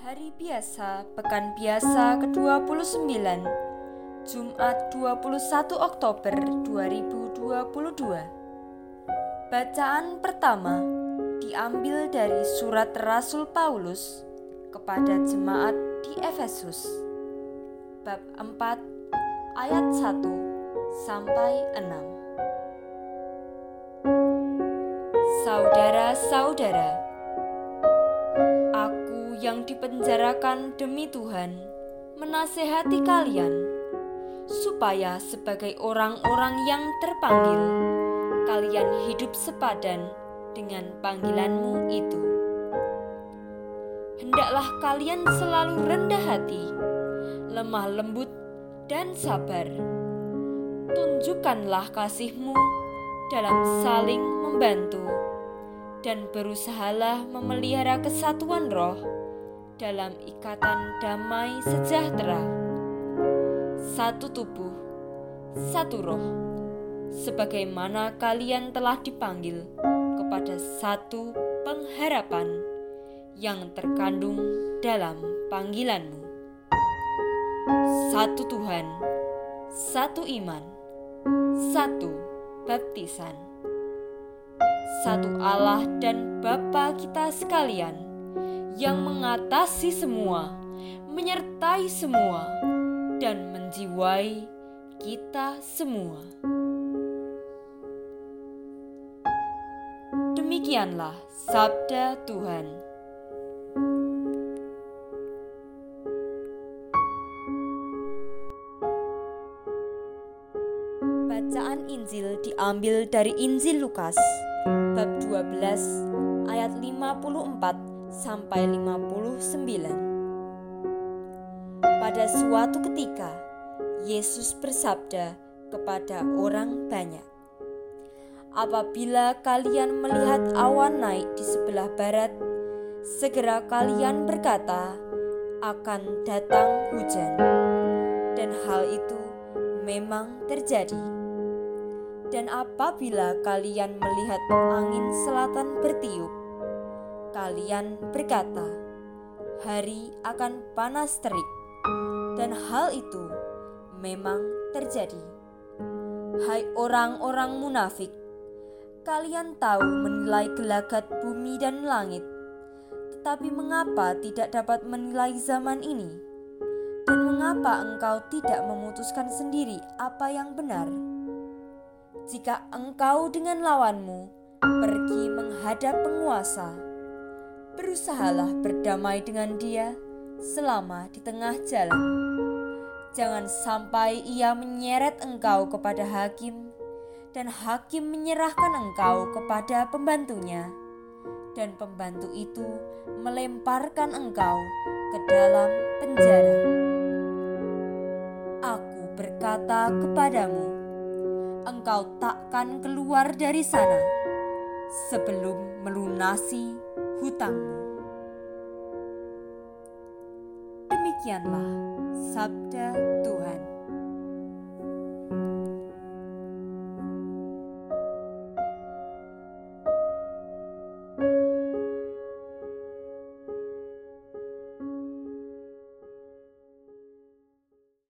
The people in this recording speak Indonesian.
Hari biasa, pekan biasa ke-29, Jumat 21 Oktober 2022. Bacaan pertama diambil dari surat Rasul Paulus kepada jemaat di Efesus. Bab 4 ayat 1 sampai 6. Saudara-saudara, yang dipenjarakan demi Tuhan menasehati kalian supaya sebagai orang-orang yang terpanggil kalian hidup sepadan dengan panggilanmu itu. Hendaklah kalian selalu rendah hati, lemah lembut, dan sabar. Tunjukkanlah kasihmu dalam saling membantu, dan berusahalah memelihara kesatuan roh dalam ikatan damai sejahtera. Satu tubuh, satu roh, sebagaimana kalian telah dipanggil kepada satu pengharapan yang terkandung dalam panggilanmu. Satu Tuhan, satu iman, satu baptisan, satu Allah dan Bapa kita sekalian yang mengatasi semua, menyertai semua, dan menjiwai kita semua. Demikianlah sabda Tuhan. Bacaan Injil diambil dari Injil Lukas bab 12 ayat 54 sampai 59. Pada suatu ketika Yesus bersabda kepada orang banyak, Apabila kalian melihat awan naik di sebelah barat, segera kalian berkata, "Akan datang hujan." Dan hal itu memang terjadi. Dan apabila kalian melihat angin selatan bertiup, kalian berkata, "Hari akan panas terik." Dan hal itu memang terjadi. Hai orang-orang munafik, Kalian tahu menilai gelagat bumi dan langit, tetapi mengapa tidak dapat menilai zaman ini? Dan mengapa engkau tidak memutuskan sendiri apa yang benar? Jika engkau dengan lawanmu pergi menghadap penguasa, berusahalah berdamai dengan dia selama di tengah jalan. Jangan sampai ia menyeret engkau kepada hakim dan hakim menyerahkan engkau kepada pembantunya, dan pembantu itu melemparkan engkau ke dalam penjara. Aku berkata kepadamu, engkau takkan keluar dari sana sebelum melunasi hutangmu. Demikianlah sabda Tuhan.